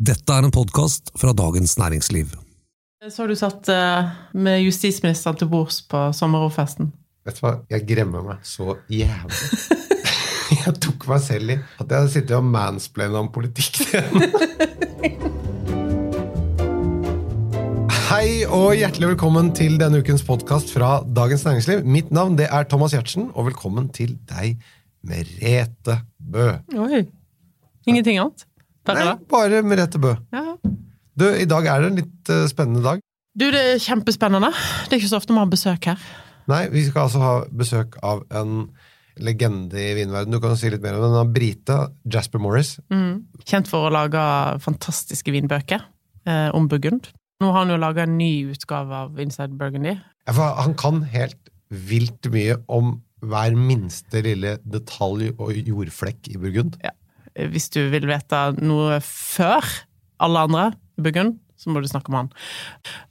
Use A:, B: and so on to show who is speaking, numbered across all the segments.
A: Dette er en podkast fra Dagens Næringsliv.
B: Så har du satt eh, med justisministeren til bords på sommerordfesten.
C: Vet du hva, jeg gremmer meg så jævlig. Jeg tok meg selv i at jeg hadde sittet og mansplaina om politikk. Hei og hjertelig velkommen til denne ukens podkast fra Dagens Næringsliv. Mitt navn det er Thomas Giertsen, og velkommen til deg, Merete Bø.
B: Oi. Ingenting annet?
C: Nei, bare Merete Bø.
B: Ja.
C: Du, I dag er det en litt uh, spennende dag.
B: Du, det er kjempespennende. Det er ikke så ofte vi har besøk her.
C: Nei, Vi skal altså ha besøk av en legende i vinverden. Du kan si litt mer om den. av Brite, Jasper Morris.
B: Kjent for å lage fantastiske vinbøker eh, om Burgund. Nå har han jo laga en ny utgave av Inside Burgundy.
C: Ja, for han kan helt vilt mye om hver minste lille detalj og jordflekk i Burgund.
B: Eh, Hvis du vil vite noe før alle andre i Burgund, så må du snakke med han.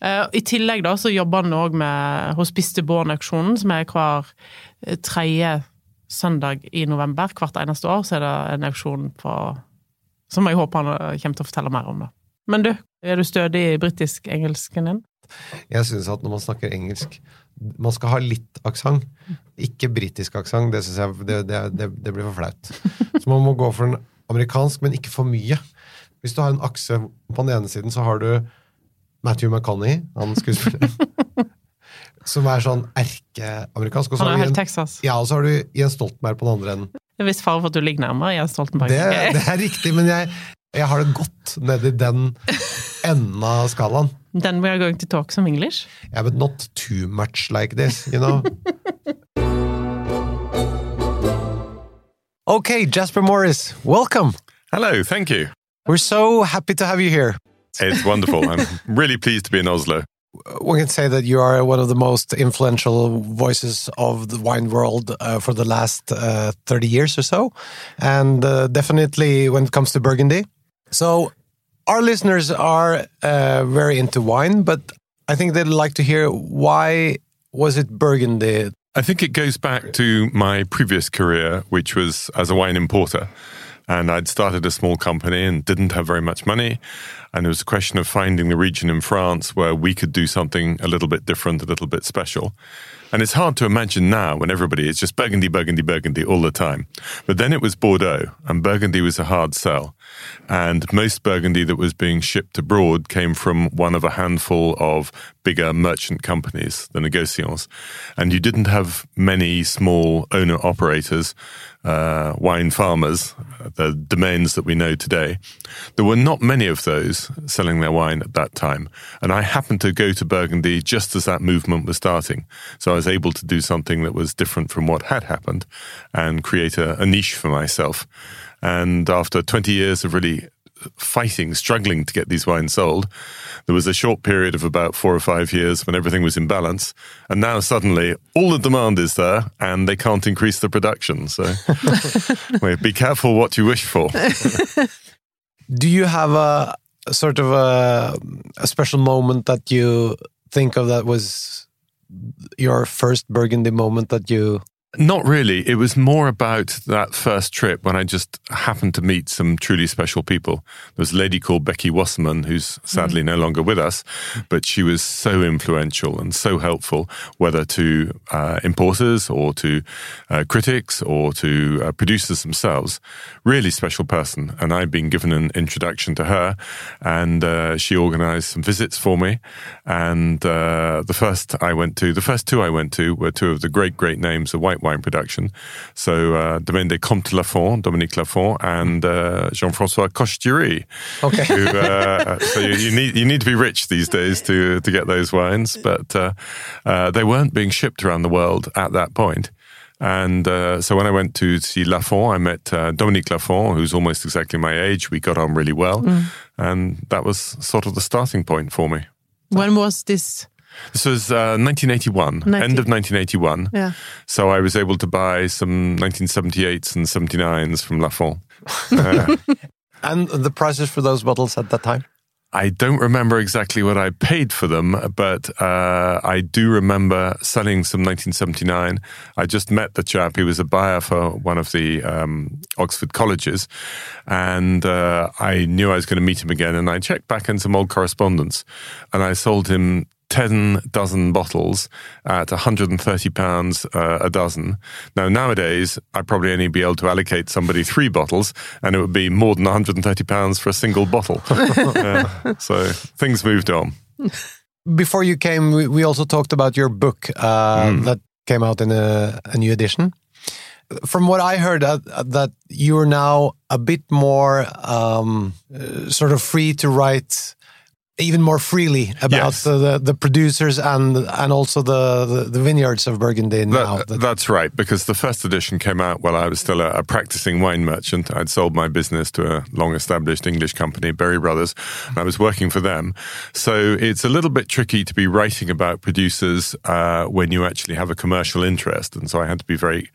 B: Eh, I tillegg da, så jobber han òg med Hospice de Born-auksjonen, som er hver eh, tredje søndag i november. Hvert eneste år så er det en auksjon på Som jeg håper han eh, kommer til å fortelle mer om. da. Men du, er du stødig i britisk-engelsken din?
C: Jeg synes at når man snakker engelsk Man skal ha litt aksent. Ikke britisk aksent. Det, det, det, det, blir for flaut. Så man må gå for en amerikansk, men ikke for mye. Hvis du har en akse på den ene siden, så har du Matthew McConney, han skuespilleren, som er sånn erkeamerikansk.
B: Han er helt Texas.
C: Ja, og så har du Jens Stoltenberg på den andre enden.
B: Det visst fare for at du ligger nærmere Jens Stoltenberg.
C: Det, det er riktig, men jeg, jeg har det godt nedi den enden av skalaen.
B: Then we are going to talk some English.
C: Yeah, but not too much like this, you know? okay, Jasper Morris, welcome.
D: Hello, thank you.
C: We're so happy to have you here.
D: It's wonderful. I'm really pleased to be in Oslo.
C: We can say that you are one of the most influential voices of the wine world uh, for the last uh, 30 years or so, and uh, definitely when it comes to Burgundy. So, our listeners are uh, very into wine, but I think they'd like to hear why was it Burgundy?
D: I think it goes back to my previous career, which was as a wine importer. And I'd started a small company and didn't have very much money. And it was a question of finding the region in France where we could do something a little bit different, a little bit special. And it's hard to imagine now when everybody is just Burgundy, Burgundy, Burgundy all the time. But then it was Bordeaux, and Burgundy was a hard sell. And most Burgundy that was being shipped abroad came from one of a handful of bigger merchant companies, the Negociants. And you didn't have many small owner operators, uh, wine farmers, the domains that we know today. There were not many of those selling their wine at that time. And I happened to go to Burgundy just as that movement was starting. So I was able to do something that was different from what had happened and create a, a niche for myself. And after 20 years of really fighting, struggling to get these wines sold, there was a short period of about four or five years when everything was in balance. And now suddenly all the demand is there and they can't increase the production. So well, be careful what you wish for.
C: Do you have a, a sort of a, a special moment that you think of that was your first Burgundy moment that you
D: Not really. It was more about that first trip when I just happened to meet some truly special people. There was a lady called Becky Wasserman, who's sadly no longer with us, but she was so influential and so helpful, whether to uh, importers or to uh, critics or to uh, producers themselves. Really special person. And I'd been given an introduction to her, and uh, she organized some visits for me. And uh, the first I went to, the first two I went to were two of the great, great names of white wine production. So uh, Domaine des Comtes Lafon, Dominique Lafon, and uh, Jean-François Coche-Dury.
C: Okay.
D: Who, uh, so you, you need you need to be rich these days to to get those wines, but uh, uh, they weren't being shipped around the world at that point. And uh, so when I went to see Lafon, I met uh, Dominique Lafon, who's almost exactly my age. We got on really well, and that was sort of the starting point for me.
B: When was this?
D: This was uh, 1981, end of 1981.
B: Yeah.
D: So I was able to buy some 1978s and 79s from Lafon. Uh,
C: and the prices for those bottles at that time?
D: I don't remember exactly what I paid for them, but uh, I do remember selling some 1979. I just met the chap. He was a buyer for one of the um, Oxford colleges, and uh, I knew I was going to meet him again. And I checked back in some old correspondence, and I sold him 10 dozen bottles at 130 pounds uh, a dozen. Now, nowadays, I'd probably only be able to allocate somebody three bottles and it would be more than 130 pounds for a single bottle. uh, so things moved on.
C: Before you came, we, we also talked about your book uh, mm. that came out in a, a, new edition. From what I heard, uh, that you are now a bit more um, uh, sort of free to write even more freely about yes. the, the, the, producers and and also the, the, the vineyards of Burgundy now.
D: That, that's right, because the first edition came out while I was still a, a, practicing wine merchant. I'd sold my business to a long established English company, Berry Brothers, and I was working for them. So it's a little bit tricky to be writing about producers uh, when you actually have a commercial interest. And so I had to be very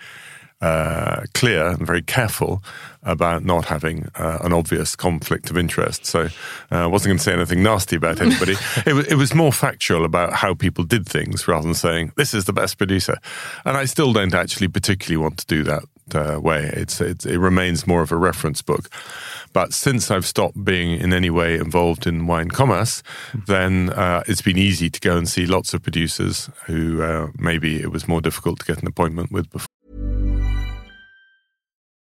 D: uh, clear and very careful about not having uh, an obvious conflict of interest. So uh, I wasn't going to say anything nasty about anybody. it, was, it was more factual about how people did things rather than saying, this is the best producer. And I still don't actually particularly want to do that uh, way. It's, it's, it remains more of a reference book. But since I've stopped being in any way involved in wine commerce, then uh, it's been easy to go and see lots of producers who uh, maybe it was more difficult to get an appointment with before.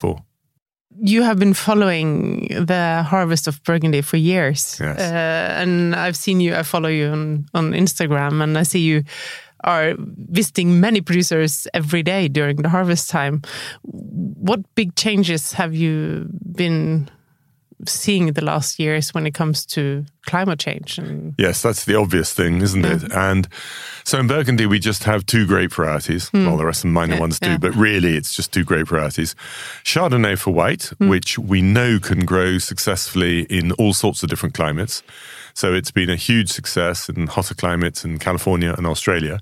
D: for?
B: You have been following the harvest of Burgundy for years,
D: yes.
B: uh, and I've seen you. I follow you on on Instagram, and I see you are visiting many producers every day during the harvest time. What big changes have you been seeing the last years when it comes to climate change. And...
D: Yes, that's the obvious thing, isn't yeah. it? And so in Burgundy, we just have two grape varieties. Mm. Well, the rest of the minor yeah, ones do, yeah. but really it's just two grape varieties. Chardonnay for white, mm. which we know can grow successfully in all sorts of different climates. So it's been a huge success in hotter climates in California and Australia.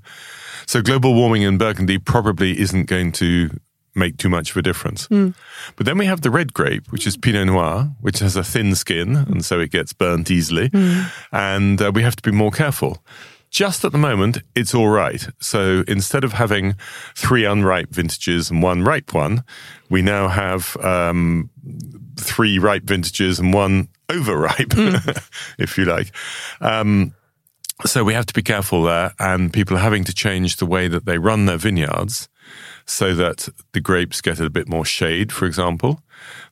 D: So global warming in Burgundy probably isn't going to make too much of a difference. Mm. But then we have the red grape, which is Pinot Noir, which has a thin skin, and so it gets burnt easily. Mm. And uh, we have to be more careful. Just at the moment, it's all right. So instead of having three unripe vintages and one ripe one, we now have um, three ripe vintages and one overripe, mm. if you like. Um, so we have to be careful there, and people are having to change the way that they run their vineyards so that the grapes get a bit more shade, for example,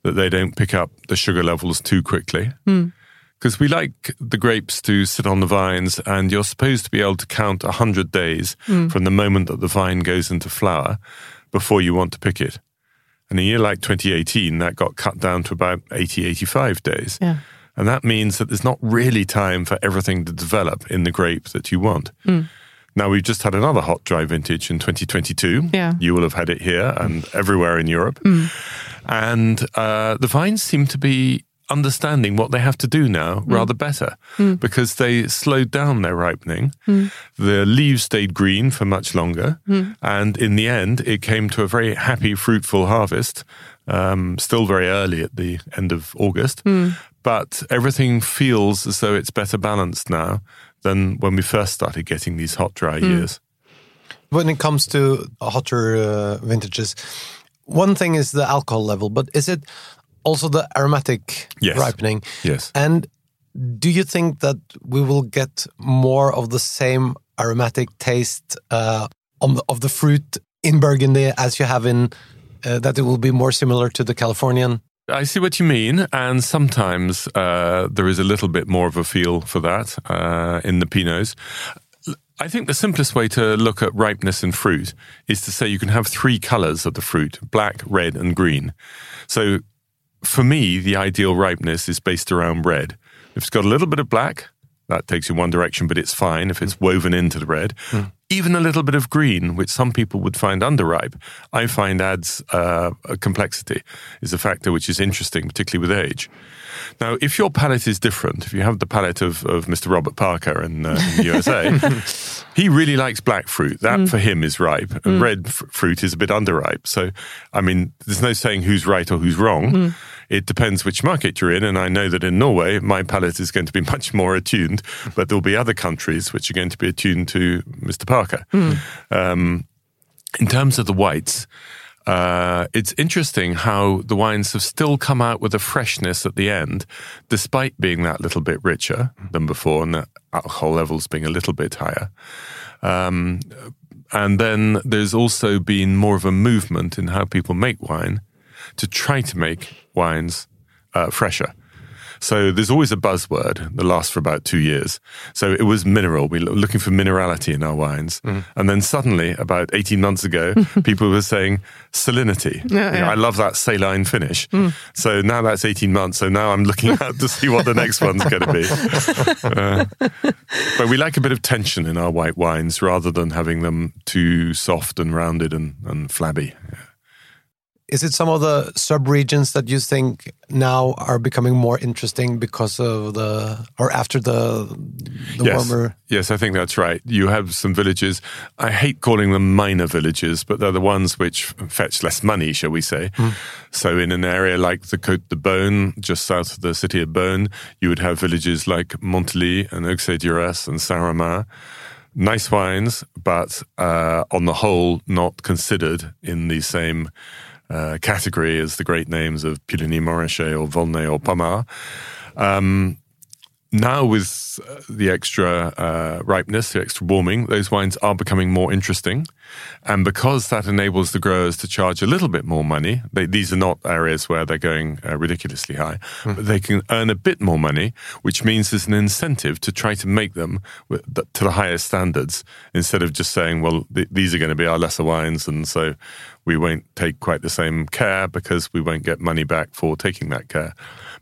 D: that they don't pick up the sugar levels too quickly. Because mm. we like the grapes to sit on the vines, and you're supposed to be able to count 100 days mm. from the moment that the vine goes into flower before you want to pick it. And a year like 2018, that got cut down to about 80, 85 days.
B: Yeah.
D: And that means that there's not really time for everything to develop in the grape that you want.
B: Mm.
D: Now, we've just had another hot dry vintage in 2022.
B: Yeah.
D: You will have had it here and everywhere in Europe.
B: Mm.
D: And uh, the vines seem to be understanding what they have to do now mm. rather better
B: mm.
D: because they slowed down their ripening.
B: Mm.
D: The leaves stayed green for much longer.
B: Mm.
D: And in the end, it came to a very happy, fruitful harvest. Um, still very early at the end of August,
B: mm.
D: but everything feels as though it's better balanced now than when we first started getting these hot, dry mm. years.
C: When it comes to hotter uh, vintages, one thing is the alcohol level, but is it also the aromatic
D: yes.
C: ripening?
D: Yes.
C: And do you think that we will get more of the same aromatic taste uh, the, of the fruit in Burgundy as you have in uh, that it will be more similar to the Californian
D: I see what you mean, and sometimes uh, there is a little bit more of a feel for that uh, in the Pinots. I think the simplest way to look at ripeness in fruit is to say you can have three colors of the fruit black, red, and green. So for me, the ideal ripeness is based around red. If it's got a little bit of black, that takes you one direction, but it's fine if it's woven into the red. Even a little bit of green, which some people would find underripe, I find adds uh, a complexity, is a factor which is interesting, particularly with age. Now, if your palate is different, if you have the palate of, of Mr. Robert Parker in, uh, in the USA, he really likes black fruit. That for him is ripe. And red f- fruit is a bit underripe. So, I mean, there's no saying who's right or who's wrong. It depends which market you're in. And I know that in Norway, my palate is going to be much more attuned, but there'll be other countries which are going to be attuned to Mr. Parker. Um, in terms of the whites, uh, it's interesting how the wines have still come out with a freshness at the end, despite being that little bit richer than before and the alcohol levels being a little bit higher. Um, and then there's also been more of a movement in how people make wine to try to make wines uh, fresher. So there's always a buzzword that lasts for about two years. So it was mineral. We were looking for minerality in our wines. And then suddenly, about 18 months ago, people were saying salinity. You know. I love that saline finish. So now that's 18 months. So now I'm looking out to see what the next one's going to be. Uh, but we like a bit of tension in our white wines rather than having them too soft and rounded and, and flabby.
C: Is it some of the sub-regions that you think now are becoming more interesting because of the or after the the
D: yes.
C: warmer?
D: Yes, I think that's right. You have some villages. I hate calling them minor villages, but they're the ones which fetch less money, shall we say. So, in an area like the Côte de Beaune, just south of the city of Beaune, you would have villages like Monthelie and Auxey-Duresses and Saint-Romain. Nice wines, but uh, on the whole, not considered in the same uh, category as the great names of Puligny Montrachet or Volnay or Pommard. Um, now, with uh, the extra uh, ripeness, the extra warming, those wines are becoming more interesting. And because that enables the growers to charge a little bit more money, they, these are not areas where they're going uh, ridiculously high, but they can earn a bit more money, which means there's an incentive to try to make them to the highest standards instead of just saying, well, th- these are going to be our lesser wines. And so we won't take quite the same care because we won't get money back for taking that care.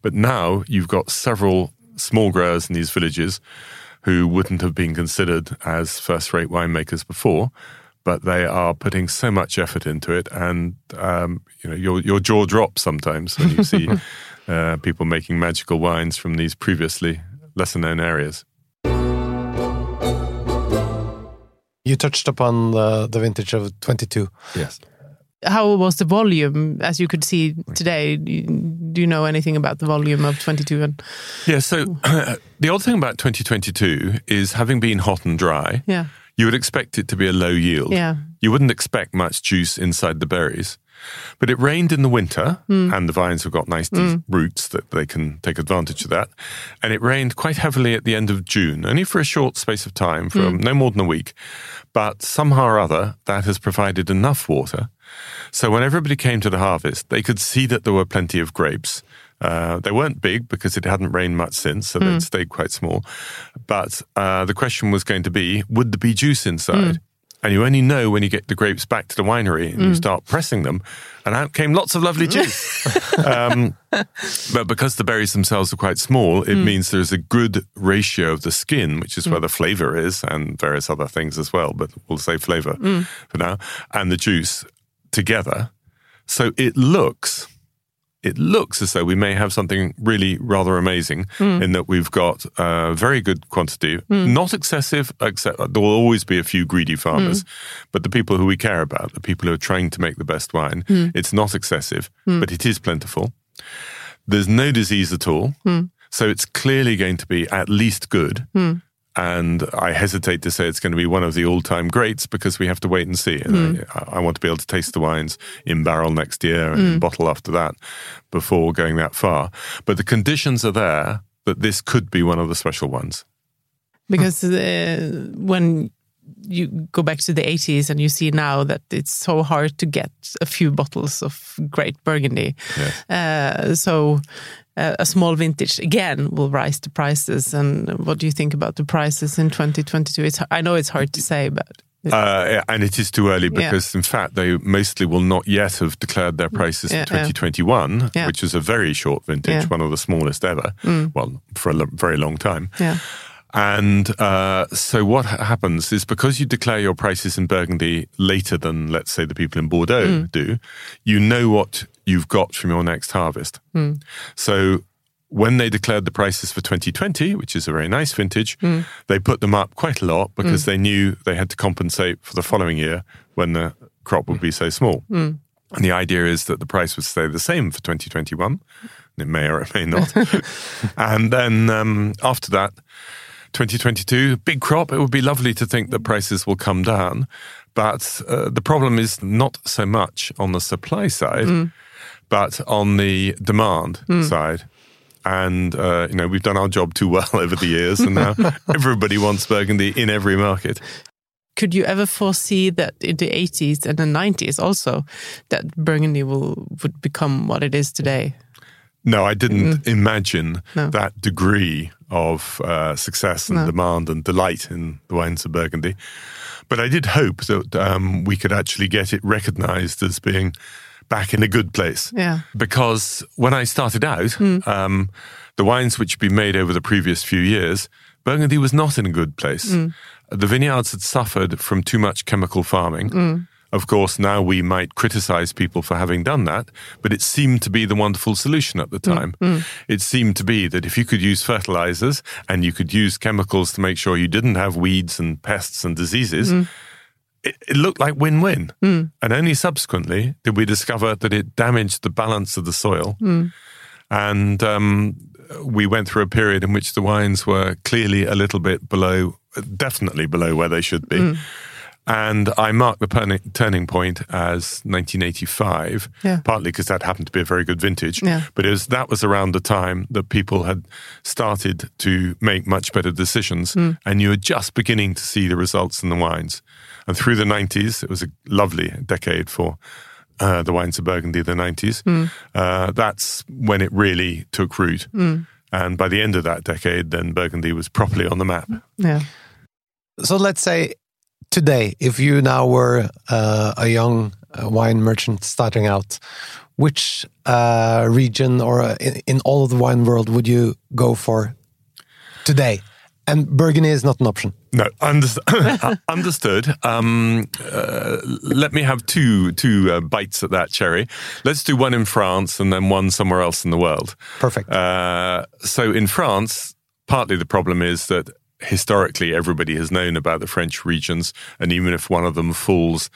D: But now you've got several small growers in these villages who wouldn't have been considered as first rate winemakers before, but they are putting so much effort into it, and um, you know your your jaw drops sometimes when you see uh, people making magical wines from these previously lesser known areas.
C: You touched upon the, the vintage of 22.
D: Yes.
B: How was the volume, as you could see today? Do you know anything about the volume of 22? And
D: Yeah, so the odd thing about 2022 is having been hot and dry,
B: yeah,
D: you would expect it to be a low yield.
B: yeah,
D: You wouldn't expect much juice inside the berries. But it rained in the winter, hmm. and the vines have got nice deep hmm. roots that they can take advantage of that. And it rained quite heavily at the end of June, only for a short space of time, for hmm. no more than a week. But somehow or other, that has provided enough water. So when everybody came to the harvest, they could see that there were plenty of grapes. Uh, they weren't big because it hadn't rained much since, so they'd stayed quite small. But uh, the question was going to be would there be juice inside? And you only know when you get the grapes back to the winery and you start pressing them, and out came lots of lovely juice. um, but because the berries themselves are quite small, it means there's a good ratio of the skin, which is where the flavor is, and various other things as well. But we'll say flavor for now, and the juice together. So it looks it looks as though we may have something really rather amazing hmm. in that we've got a very good quantity, hmm. not excessive, except there will always be a few greedy farmers, hmm. but the people who we care about, the people who are trying to make the best wine, it's not excessive, but it is plentiful. There's no disease at all. So it's clearly going to be at least good. And I hesitate to say it's going to be one of the all-time greats because we have to wait and see. And I, I want to be able to taste the wines in barrel next year and in bottle after that before going that far. But the conditions are there that this could be one of the special ones.
B: because uh, when you go back to the 80s and you see now that it's so hard to get a few bottles of great Burgundy. Uh, so uh, a small vintage again will rise the prices. And what do you think about the prices in 2022? It's, I know it's hard to say, but
D: Uh, and it is too early because, in fact, they mostly will not yet have declared their prices
B: Yeah,
D: for 2021,
B: Yeah.
D: which is a very short vintage,
B: Yeah.
D: one of the smallest ever. Well, for a very long time.
B: Yeah.
D: And uh, so what happens is because you declare your prices in Burgundy later than, let's say, the people in Bordeaux mm. do, you know what you've got from your next harvest. Mm. So when they declared the prices for 2020, which is a very nice vintage, mm. they put them up quite a lot because they knew they had to compensate for the following year when the crop would be so small. And the idea is that the price would stay the same for 2021. It may or it may not. and then um, after that, 2022, big crop. It would be lovely to think that prices will come down. But uh, the problem is not so much on the supply side, but on the demand side. And, uh, you know, we've done our job too well over the years, and now everybody wants Burgundy in every market.
B: Could you ever foresee that in the 80s and the 90s also that Burgundy will would become what it is today?
D: No, I didn't imagine
B: No.
D: that degree of uh, success and
B: No.
D: demand and delight in the wines of Burgundy. But I did hope that um, we could actually get it recognized as being back in a good place.
B: Yeah.
D: Because when I started out, um, the wines which had been made over the previous few years, Burgundy was not in a good place. The vineyards had suffered from too much chemical farming. Of course, now we might criticize people for having done that, but it seemed to be the wonderful solution at the mm, time. Mm. It seemed to be that if you could use fertilizers and you could use chemicals to make sure you didn't have weeds and pests and diseases, mm. it, it looked like win win. And only subsequently did we discover that it damaged the balance of the soil. And um, we went through a period in which the wines were clearly a little bit below, definitely below where they should be. And I marked the turning, turning point as 1985,
B: Yeah.
D: partly because that happened to be a very good vintage.
B: Yeah.
D: But it was, that was around the time that people had started to make much better decisions, and you were just beginning to see the results in the wines. And through the 90s, it was a lovely decade for uh, the wines of Burgundy, the 90s. Uh, that's when it really took root. And by the end of that decade, then Burgundy was properly on the map.
B: Yeah.
C: So let's say today, if you now were uh, a young uh, wine merchant starting out, which uh, region or uh, in, in all of the wine world would you go for today? And Burgundy is not an option.
D: No, underst- understood. Um, uh, let me have two two uh, bites at that cherry. Let's do one in France and then one somewhere else in the world.
C: Perfect.
D: Uh, so in France, partly the problem is that historically everybody has known about the French regions, and even if one of them falls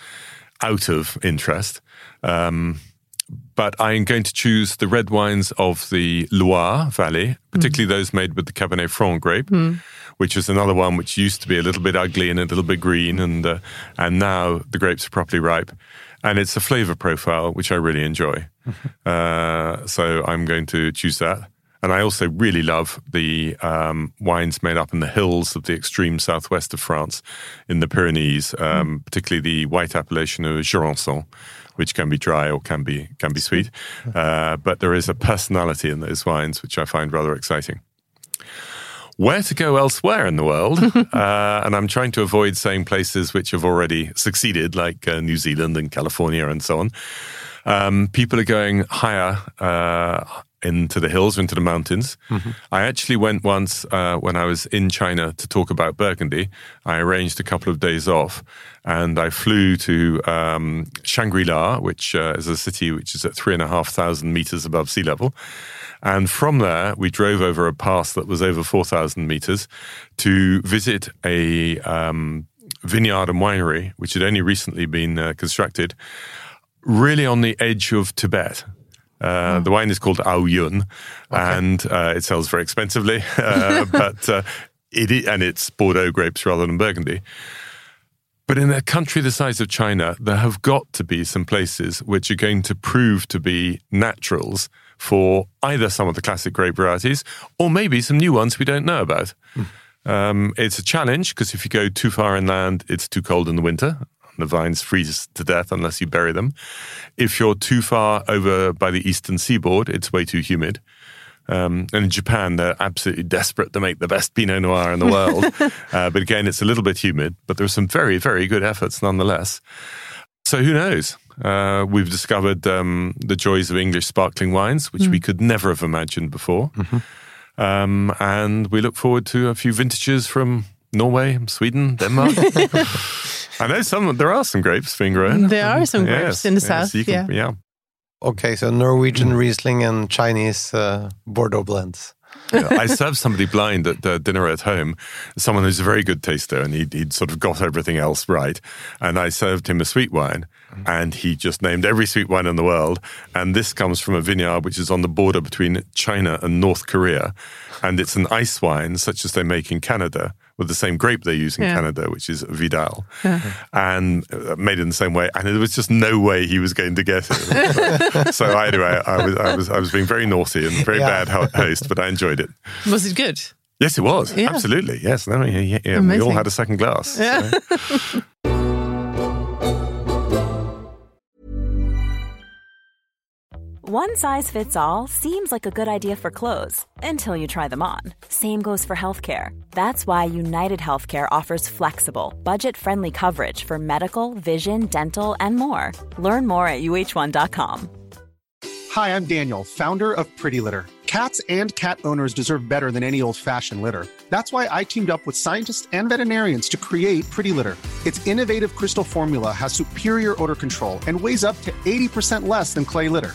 D: out of interest. Um, but I'm going to choose the red wines of the Loire Valley, particularly those made with the Cabernet Franc grape, which is another one which used to be a little bit ugly and a little bit green, and uh, and now the grapes are properly ripe, and it's a flavor profile which I really enjoy. uh, so I'm going to choose that. And I also really love the um, wines made up in the hills of the extreme southwest of France, in the Pyrenees, um, particularly the white appellation of Jurançon, which can be dry or can be can be sweet. Uh, but there is a personality in those wines which I find rather exciting. Where to go elsewhere in the world? uh, and I'm trying to avoid saying places which have already succeeded, like uh, New Zealand and California and so on. Um, people are going higher uh, into the hills, into the mountains. I actually went once uh, when I was in China to talk about Burgundy. I arranged a couple of days off and I flew to um, Shangri La, which uh, is a city which is at three and a half thousand meters above sea level. And from there, we drove over a pass that was over 4,000 meters to visit a um, vineyard and winery, which had only recently been uh, constructed, really on the edge of Tibet. Uh, The wine is called Ao Yun, and uh, it sells very expensively, uh, but uh, it and it's Bordeaux grapes rather than Burgundy. But in a country the size of China, there have got to be some places which are going to prove to be naturals for either some of the classic grape varieties or maybe some new ones we don't know about. Um, it's a challenge because if you go too far inland, it's too cold in the winter. The vines freeze to death unless you bury them. If you're too far over by the eastern seaboard, it's way too humid. Um, and in Japan, they're absolutely desperate to make the best Pinot Noir in the world. uh, but again, it's a little bit humid, but there are some very, very good efforts nonetheless. So who knows? Uh, we've discovered um, the joys of English sparkling wines, which we could never have imagined before. Um, and we look forward to a few vintages from Norway, Sweden, Denmark. I know some. There are some grapes being grown.
B: There are some grapes
D: Yes,
B: in the
D: yes,
B: south.
D: can-
B: yeah.
D: yeah.
C: Okay, so Norwegian Riesling and Chinese uh, Bordeaux blends.
D: Yeah, I served somebody blind at uh, dinner at home, someone who's a very good taster, and he'd, he'd sort of got everything else right. And I served him a sweet wine, and he just named every sweet wine in the world. And this comes from a vineyard which is on the border between China and North Korea. And it's an ice wine, such as they make in Canada, with the same grape they use in
B: Yeah.
D: Canada, which is Vidal, and uh, made in the same way. And there was just no way he was going to get it. so anyway, I was, I was, I was being very naughty and very
C: Yeah.
D: bad host, but I enjoyed it.
B: Was it good?
D: Yes, it was.
B: Yeah.
D: Absolutely. Yes. No, yeah, yeah, yeah. We all had a second glass.
B: Yeah.
D: so-
E: One size fits all seems like a good idea for clothes until you try them on. Same goes for healthcare. That's why United Healthcare offers flexible, budget friendly coverage for medical, vision, dental, and more. Learn more at uh1.com.
F: Hi, I'm Daniel, founder of Pretty Litter. Cats and cat owners deserve better than any old fashioned litter. That's why I teamed up with scientists and veterinarians to create Pretty Litter. Its innovative crystal formula has superior odor control and weighs up to 80% less than clay litter.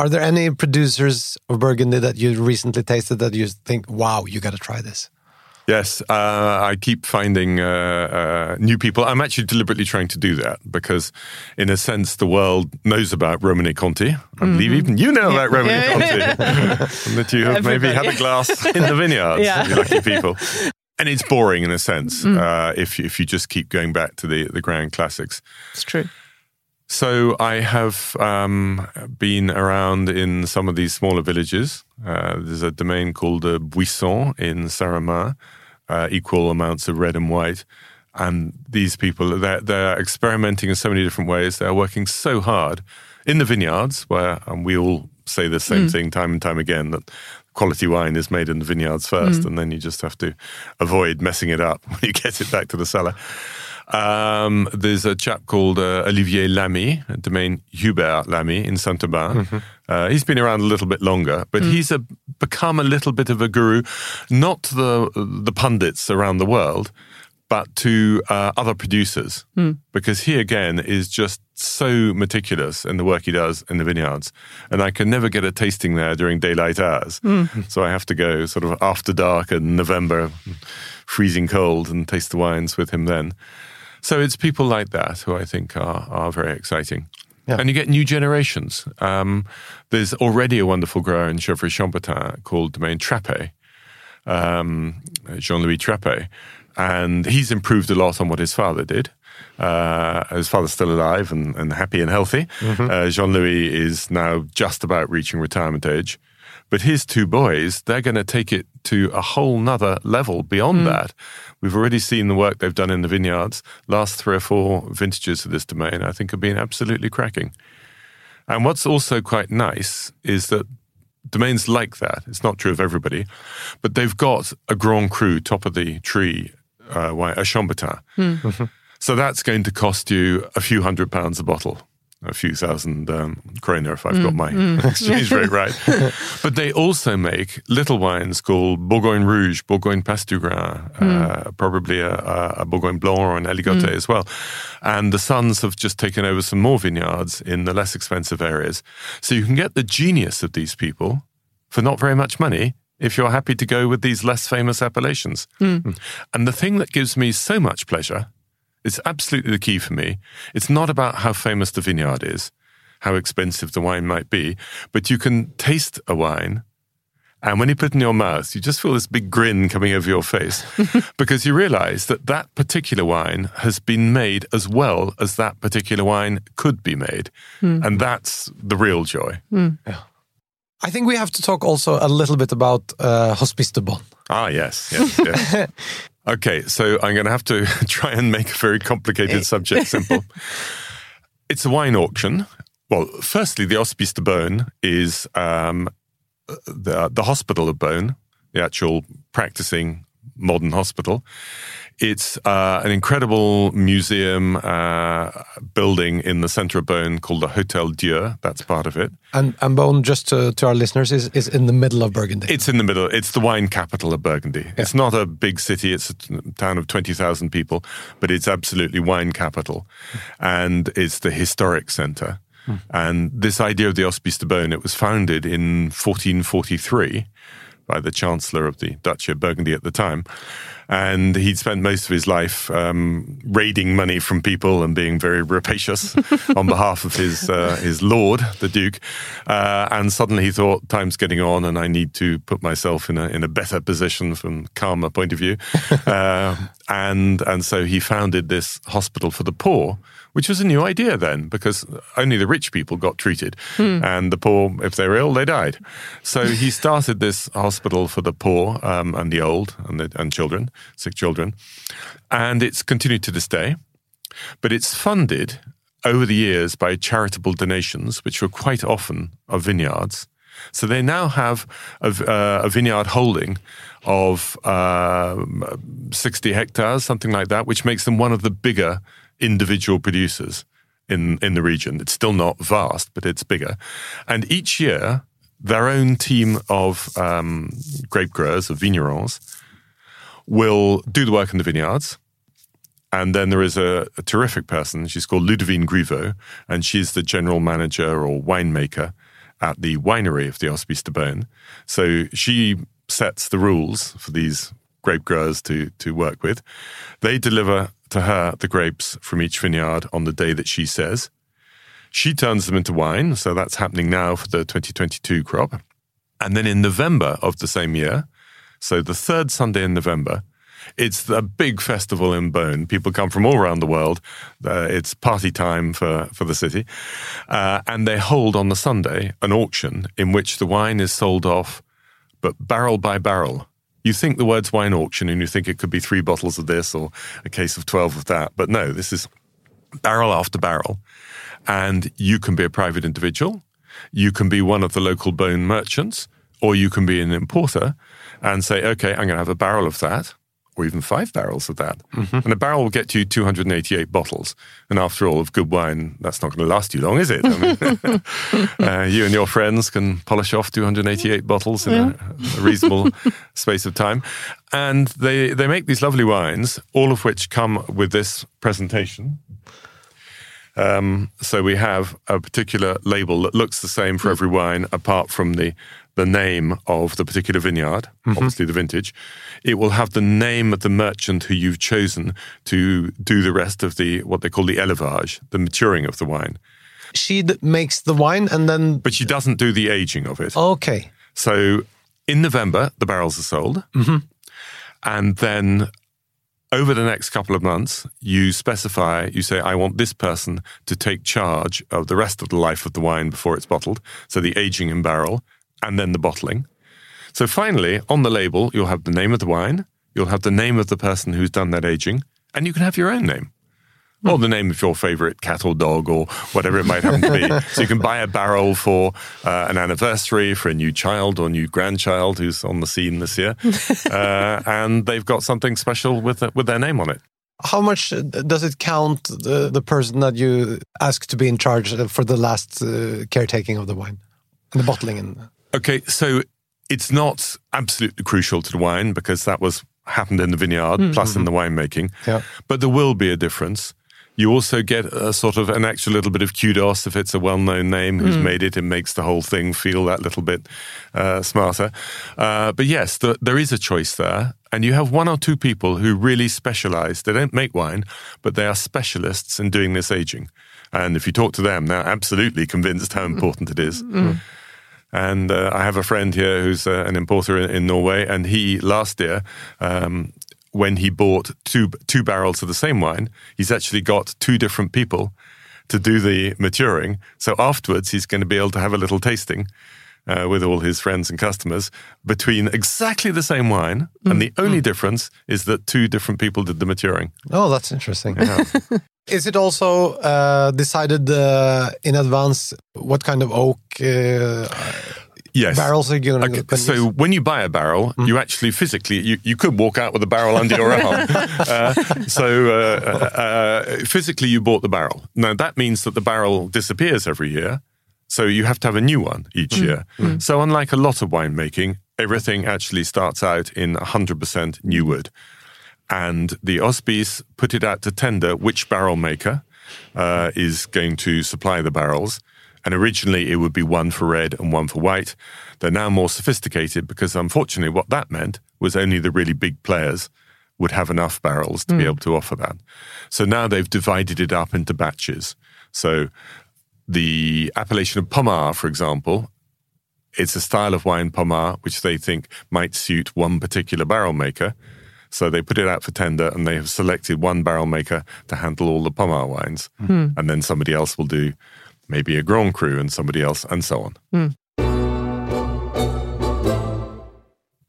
C: Are there any producers of Burgundy that you recently tasted that you think, wow, you got to try this?
D: Yes, uh, I keep finding uh, uh, new people. I'm actually deliberately trying to do that because, in a sense, the world knows about Romanée-Conti. I believe even you know about Romanée-Conti. and that you have maybe had a glass in the vineyards.
B: Yeah.
D: You lucky people. And it's boring in a sense uh, if, you- if you just keep going back to the, the grand classics.
B: It's true.
D: So I have um, been around in some of these smaller villages. Uh, there's a domain called uh, Buisson in Saint-Romain, uh, equal amounts of red and white. And these people, they're, they're experimenting in so many different ways. They're working so hard in the vineyards, where um, we all say the same thing time and time again that quality wine is made in the vineyards first, and then you just have to avoid messing it up when you get it back to the cellar. Um, there's a chap called uh, Olivier Lamy, domain Hubert Lamy in Saint Aubin. Uh, he's been around a little bit longer, but he's a, become a little bit of a guru, not to the the pundits around the world, but to uh, other producers, because he again is just so meticulous in the work he does in the vineyards, and I can never get a tasting there during daylight hours, so I have to go sort of after dark in November, freezing cold, and taste the wines with him then. So it's people like that who I think are are very exciting.
C: Yeah.
D: And you get new generations. Um, there's already a wonderful grower in Gevrey-Chambertin called Domaine Trapet, um, Jean Louis Trapet. And he's improved a lot on what his father did. Uh, his father's still alive and, and happy and healthy. Uh, Jean Louis is now just about reaching retirement age. But his two boys, they're going to take it to a whole nother level beyond that. We've already seen the work they've done in the vineyards. Last three or four vintages of this domain, I think, have been absolutely cracking. And what's also quite nice is that domains like that, it's not true of everybody, but they've got a Grand Cru top of the tree, uh, a Chambertin. So that's going to cost you a few hundred pounds a bottle. A few thousand um, kroner if I've got mm, my mm. exchange rate right. but they also make little wines called Bourgogne Rouge, Bourgogne Passetoutgrains, uh, mm. probably a, a Bourgogne Blanc or an Aligoté as well. And the sons have just taken over some more vineyards in the less expensive areas. So you can get the genius of these people for not very much money if you're happy to go with these less famous appellations. Hmm. And the thing that gives me so much pleasure it's absolutely the key for me. It's not about how famous the vineyard is, how expensive the wine might be, but you can taste a wine. And when you put it in your mouth, you just feel this big grin coming over your face because you realize that that particular wine has been made as well as that particular wine could be made. And that's the real joy.
A: Yeah, I think we have to talk also a little bit about uh, Hospice de Beaune.
D: Ah, yes, yes, yes. okay, so I'm going to have to try and make a very complicated subject simple. It's a wine auction. Well, firstly, the Hospice de Beaune is um, the, the hospital of Beaune, the actual practicing modern hospital. It's uh, an incredible museum uh, building in the center of Beaune called the Hotel Dieu. That's part of it.
A: And, and Beaune, just to, to our listeners, is, is in the middle of Burgundy.
D: It's in the middle. It's the wine capital of Burgundy. It's not a big city. It's a t- town of 20,000 people, but it's absolutely wine capital. And it's the historic center. And this idea of the Hospice de Beaune, it was founded in 1443 by the Chancellor of the Duchy of Burgundy at the time. And he'd spent most of his life um, raiding money from people and being very rapacious on behalf of his uh, his lord, the Duke. Uh, and suddenly he thought, time's getting on, and I need to put myself in a in a better position from karma point of view. uh, and and so he founded this hospital for the poor, which was a new idea then, because only the rich people got treated, and the poor, if they were ill, they died. So he started this hospital for the poor um, and the old and the, and children, sick children, and it's continued to this day. But it's funded over the years by charitable donations, which were quite often of vineyards. So they now have a, uh, a vineyard holding of um 60 hectares, something like that, which makes them one of the bigger individual producers in, in the region. It's still not vast, but it's bigger. And each year, their own team of um, grape growers, of vignerons, will do the work in the vineyards. And then there is a, a terrific person. She's called Ludovine Griveau, and she's the general manager or winemaker at the winery of the Hospice de Beaune. So she sets the rules for these grape growers to, to work with. They deliver to her the grapes from each vineyard on the day that she says. She turns them into wine, so that's happening now for the 2022 crop. And then in November of the same year, so the third Sunday in November, it's a big festival in Beaune. People come from all around the world. Uh, it's party time for, for the city. Uh, and they hold on the Sunday an auction in which the wine is sold off, but barrel by barrel. You think the word's wine auction and you think it could be three bottles of this or a case of 12 of that. But no, this is barrel after barrel. And you can be a private individual, you can be one of the local Beaune merchants, or you can be an importer and say, okay, I'm going to have a barrel of that, or even five barrels of that. And a barrel will get you 288 bottles. And after all, of good wine, that's not going to last you long, is it? I mean, uh, you and your friends can polish off 288 bottles in a, a reasonable space of time. And they, they make these lovely wines, all of which come with this presentation. Um, so we have a particular label that looks the same for every wine, apart from the the name of the particular vineyard, mm-hmm. obviously the vintage. It will have the name of the merchant who you've chosen to do the rest of the what they call the élevage, the maturing of the wine.
A: She d- makes the wine and then.
D: But she doesn't do the aging of it.
A: Okay.
D: So in November, the barrels are sold. Mm-hmm. And then over the next couple of months, you specify, you say, I want this person to take charge of the rest of the life of the wine before it's bottled. So the aging in barrel and then the bottling. So finally, on the label, you'll have the name of the wine, you'll have the name of the person who's done that aging, and you can have your own name. Or the name of your favorite cat or dog or whatever it might happen to be. So you can buy a barrel for uh, an anniversary, for a new child or new grandchild who's on the scene this year. uh, and they've got something special with, with their name on it.
A: How much uh, does it count the, the person that you ask to be in charge uh, for the last uh, caretaking of the wine and the bottling? And
D: Okay, so it's not absolutely crucial to the wine because that was happened in the vineyard hmm. plus in mm-hmm. the winemaking.
A: Yeah.
D: But there will be a difference. You also get a sort of an extra little bit of kudos if it's a well-known name who's hmm. made it. It makes the whole thing feel that little bit uh, smarter. Uh, but yes, the, there is a choice there, and you have one or two people who really specialize. They don't make wine, but they are specialists in doing this aging. And if you talk to them, they're absolutely convinced how hmm. important it is. And uh, I have a friend here who's uh, an importer in, in Norway, and he last year, um, when he bought two two barrels of the same wine, he's actually got two different people to do the maturing. So afterwards, he's going to be able to have a little tasting. Uh, with all his friends and customers between exactly the same wine, and the only difference is that two different people did the maturing.
A: oh, that's interesting. Is it also uh, decided uh, in advance what kind of oak uh,
D: Yes.
A: barrels are you going
D: Okay,
A: to
D: so when you buy a barrel, you actually physically you, you could walk out with a barrel under your arm. Uh, so uh, uh, physically, you bought the barrel. Now that means that the barrel disappears every year, so you have to have a new one each year. So unlike a lot of winemaking, everything actually starts out in 100% new wood, and the Hospices put it out to tender which barrel maker uh, is going to supply the barrels. And originally it would be one for red and one for white. They're now more sophisticated because unfortunately what that meant was only the really big players would have enough barrels to be able to offer that. So now they've divided it up into batches. So the appellation of Pommard, for example, it's a style of wine Pommard which they think might suit one particular barrel maker. So they put it out for tender and they have selected one barrel maker to handle all the Pommard wines. Hmm. And then somebody else will do maybe a Grand Cru and somebody else and so on. Hmm.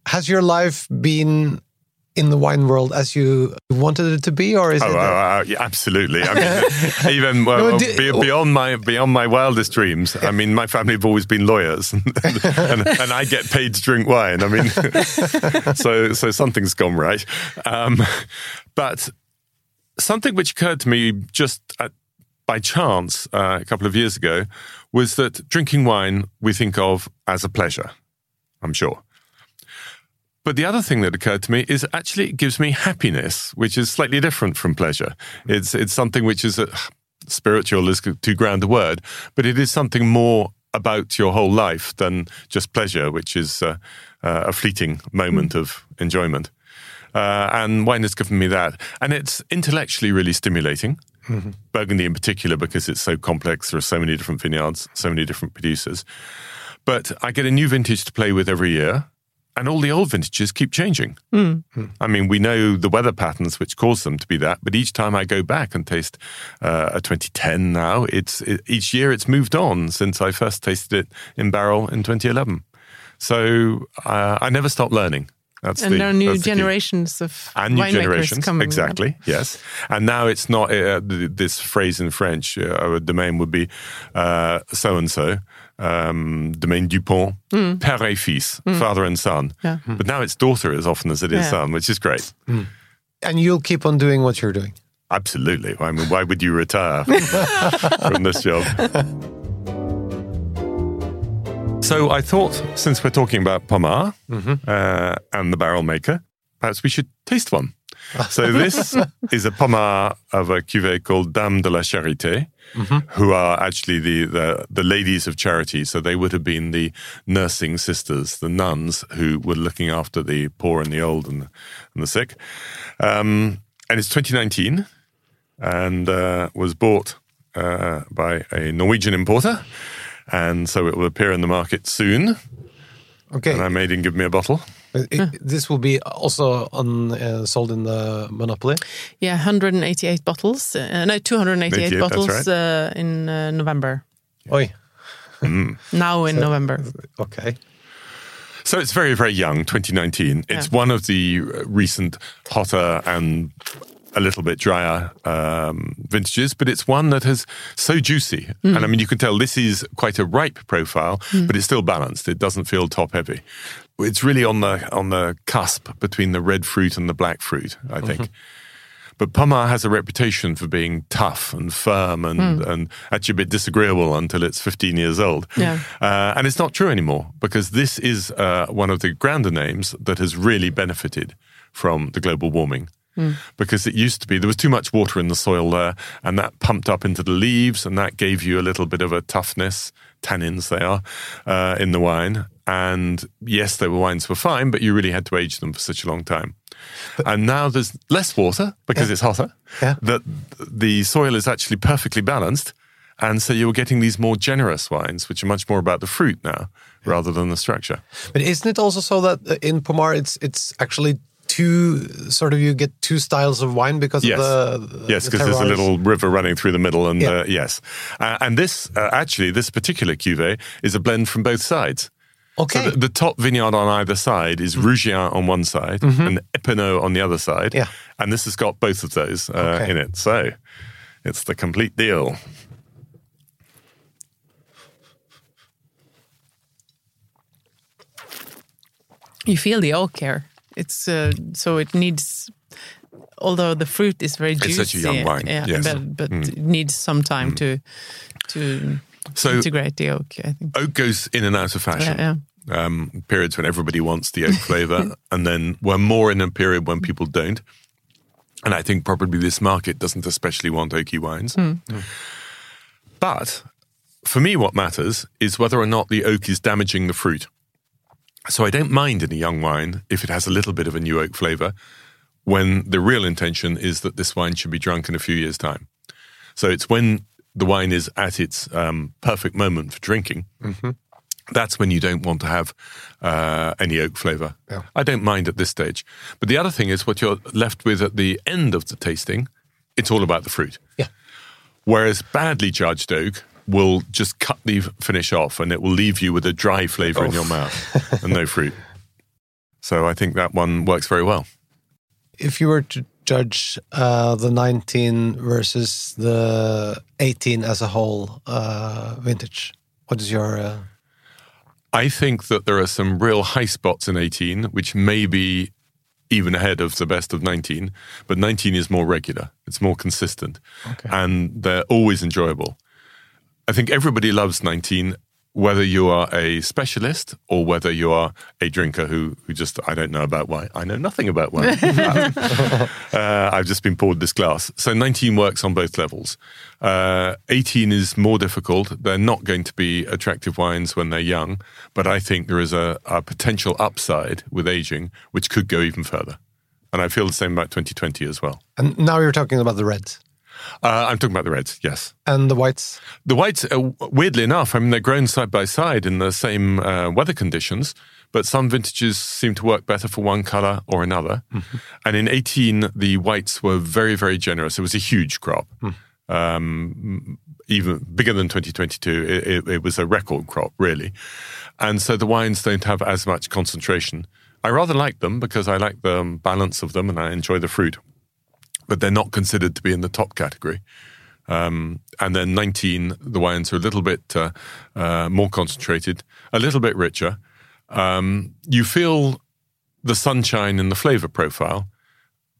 A: Has your life been in the wine world as you wanted it to be, or is
D: Oh,
A: it?
D: uh, uh, yeah, absolutely. I mean, even well,
A: No,
D: beyond my beyond my wildest dreams. I mean, my family have always been lawyers, and, and, and I get paid to drink wine. I mean, so so something's gone right. Um, but something which occurred to me just at, by chance uh, a couple of years ago was that drinking wine we think of as a pleasure. I'm sure. But the other thing that occurred to me is actually it gives me happiness, which is slightly different from pleasure. It's it's something which is a, spiritual is too grand a word, but it is something more about your whole life than just pleasure, which is uh, uh, a fleeting moment of enjoyment. Uh, and wine has given me that, and it's intellectually really stimulating. Burgundy in particular, because it's so complex. There are so many different vineyards, so many different producers. But I get a new vintage to play with every year, and all the old vintages keep changing. I mean, we know the weather patterns which cause them to be that, but each time I go back and taste uh, a 2010 now, it's it, each year it's moved on since I first tasted it in barrel in 2011. So uh, I never stop learning. That's
B: And
D: the,
B: there are new
D: the key
B: generations of
D: and new generations
B: coming.
D: exactly yes and now it's not uh, this phrase in french uh, our domain would be so and so um, domaine dupont mm. père et fils mm. father and son.
B: Yeah. Mm.
D: but now it's daughter as often as it is
B: Yeah.
D: son which is great.
A: And you'll keep on doing what you're doing.
D: absolutely. I mean why would you retire from this job? So i thought since we're talking about Pommard mm-hmm. uh, and the barrel maker perhaps we should taste one. So this is a Pommard of a cuvée called Dames de la Charité, who are actually the, the the ladies of charity. So they would have been the nursing sisters, the nuns who were looking after the poor and the old and, and the sick. Um, and it's 2019, and uh, was bought uh, by a Norwegian importer, and so it will appear in the market soon.
A: Okay,
D: And I made him give me a bottle.
A: Uh, it- this will be also on uh, sold in the Monopoly.
B: Yeah, 188 bottles. Uh, no, 288
D: 88, that's
B: bottles
D: right.
B: uh, in uh, November.
A: Oi,
B: Now in November.
A: okay.
D: So it's very, very young, 2019. It's
B: Yeah.
D: one of the recent hotter and a little bit drier um, vintages, but it's one that has so juicy. And I mean, you can tell this is quite a ripe profile, but it's still balanced. It doesn't feel top heavy. It's really on the on the cusp between the red fruit and the black fruit, I think. But Pommard has a reputation for being tough and firm and, and actually a bit disagreeable until it's 15 years old.
B: Yeah.
D: Uh, and it's not true anymore because this is uh, one of the grander names that has really benefited from the global warming. Because it used to be there was too much water in the soil there, and that pumped up into the leaves, and that gave you a little bit of a toughness, tannins they are, uh, in the wine. And yes, the wines were fine, but you really had to age them for such a long time. and now there's less water because it's hotter.
A: Yeah.
D: That the soil is actually perfectly balanced, and so you're getting these more generous wines, which are much more about the fruit now rather than the structure.
A: But isn't it also so that uh, in Pommard it's it's actually two sort of you get two styles of wine because
D: Yes.
A: of the, the
D: Yes,
A: the
D: because there's a little river running through the middle, and
A: Yeah.
D: uh, yes, uh, and this uh, actually this particular cuvee is a blend from both sides.
A: okay.
D: So the, the top vineyard on either side is Rugiens on one side and Epenots on the other side.
A: Yeah.
D: and this has got both of those uh,
A: Okay.
D: in it, so it's the complete deal.
B: You feel the oak here. It's uh, so it needs. Although the fruit is very juicy, It's
D: such a young wine,
B: yeah,
D: yes. Mm.
B: but, but it needs some time to to
D: So
B: integrate the oak. I think.
D: oak goes in and out of fashion.
B: Yeah,
D: Um, periods when everybody wants the oak flavor, and then we're more in a period when people don't. And I think probably this market doesn't especially want oaky wines. But for me, what matters is whether or not the oak is damaging the fruit. So I don't mind in a young wine if it has a little bit of a new oak flavor, when the real intention is that this wine should be drunk in a few years' time. So it's when the wine is at its um, perfect moment for drinking. That's when you don't want to have uh, any oak flavor.
A: Yeah.
D: I don't mind at this stage. But the other thing is what you're left with at the end of the tasting, it's all about the fruit.
A: Yeah.
D: Whereas badly judged oak will just cut the finish off and it will leave you with a dry flavor in your mouth and no fruit. So I think that one works very well.
A: if you were to judge uh, the 19 versus the 18 as a whole uh, vintage, what is your? Uh,
D: I think that there are some real high spots in 18, which may be even ahead of the best of 19, but 19 is more regular, it's more consistent, and they're always enjoyable. I think everybody loves 19, whether you are a specialist or whether you are a drinker who, who just, I don't know about wine. I know nothing about wine. uh, I've just been poured this glass. So 19 works on both levels. Uh, 18 is more difficult. They're not going to be attractive wines when they're young, but I think there is a, a potential upside with aging, which could go even further. And I feel the same about 2020 as well.
A: and now you're talking about the reds
D: Uh, I'm talking about the reds, yes.
A: and the whites.
D: The whites, uh, weirdly enough, I mean, they're grown side by side in the same uh, weather conditions, but some vintages seem to work better for one color or another. And in 18, the whites were very, very generous. It was a huge crop, um, even bigger than 2022. It, it, it was a record crop, really. And so the wines don't have as much concentration. I rather like them because I like the balance of them and I enjoy the fruit, but they're not considered to be in the top category. Um, and then 19, the wines are a little bit uh, uh, more concentrated, a little bit richer. Um, you feel the sunshine in the flavor profile,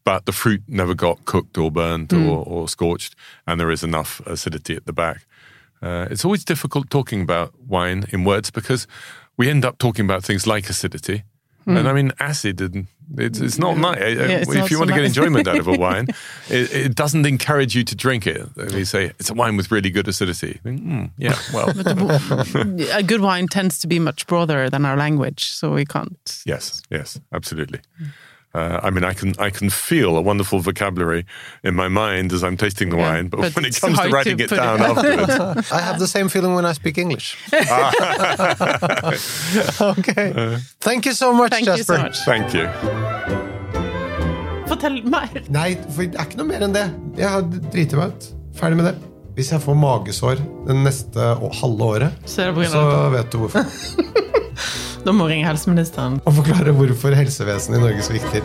D: but the fruit never got cooked or burnt or, or scorched, and there is enough acidity at the back. Uh, it's always difficult talking about wine in words because we end up talking about things like acidity. And I mean, acid, and it's, it's not nice.
B: it's
D: if
B: not
D: you
B: so
D: want to get
B: nice.
D: enjoyment out of a wine, it, it doesn't encourage you to drink it. They say it's a wine with really good acidity. "Hmm, yeah, well,
B: a good wine tends to be much broader than our language, so we can't.
D: yes, yes, absolutely. Uh, I mean, I can I can feel a wonderful vocabulary in my mind as I'm tasting the
B: Yeah,
D: wine, but,
B: but
D: when it comes to
B: writing to
D: it
B: down it-
D: afterwards,
A: I have the same feeling when I speak English. okay. Thank you so much,
B: Thank you
A: Jasper.
B: so much.
D: thank you.
B: Fortell mer.
C: Nei, for det er ikke noe mer enn det. Jeg har driti meg ut. Ferdig med det. Hvis jeg får magesår det neste halve året,
B: Så
C: så vet du hvorfor.
B: Da må ringe helseministeren.
C: Og forklare hvorfor helsevesenet i Norge svikter.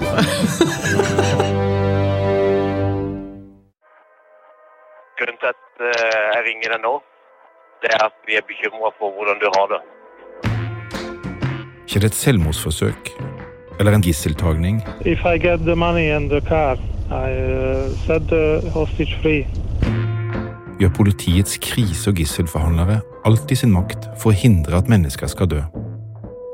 G: Grunnen til at eh, jeg ringer deg nå, det er at vi er bekymra for hvordan du har det.
H: Ikke det et selvmordsforsøk eller en gisseltagning,
I: If I get the money and the car,
H: I uh, said hostage free.
I: Gjør politiets krise- og gisselforhandlere alt i sin makt for å hindre at mennesker skal dø.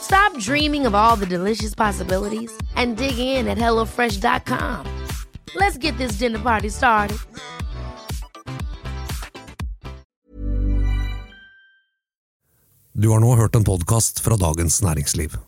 J: Stop dreaming of all the delicious possibilities and dig in at HelloFresh.com. Let's get this dinner party started.
K: Du har nå hørt en podkast fra Dagens Næringsliv.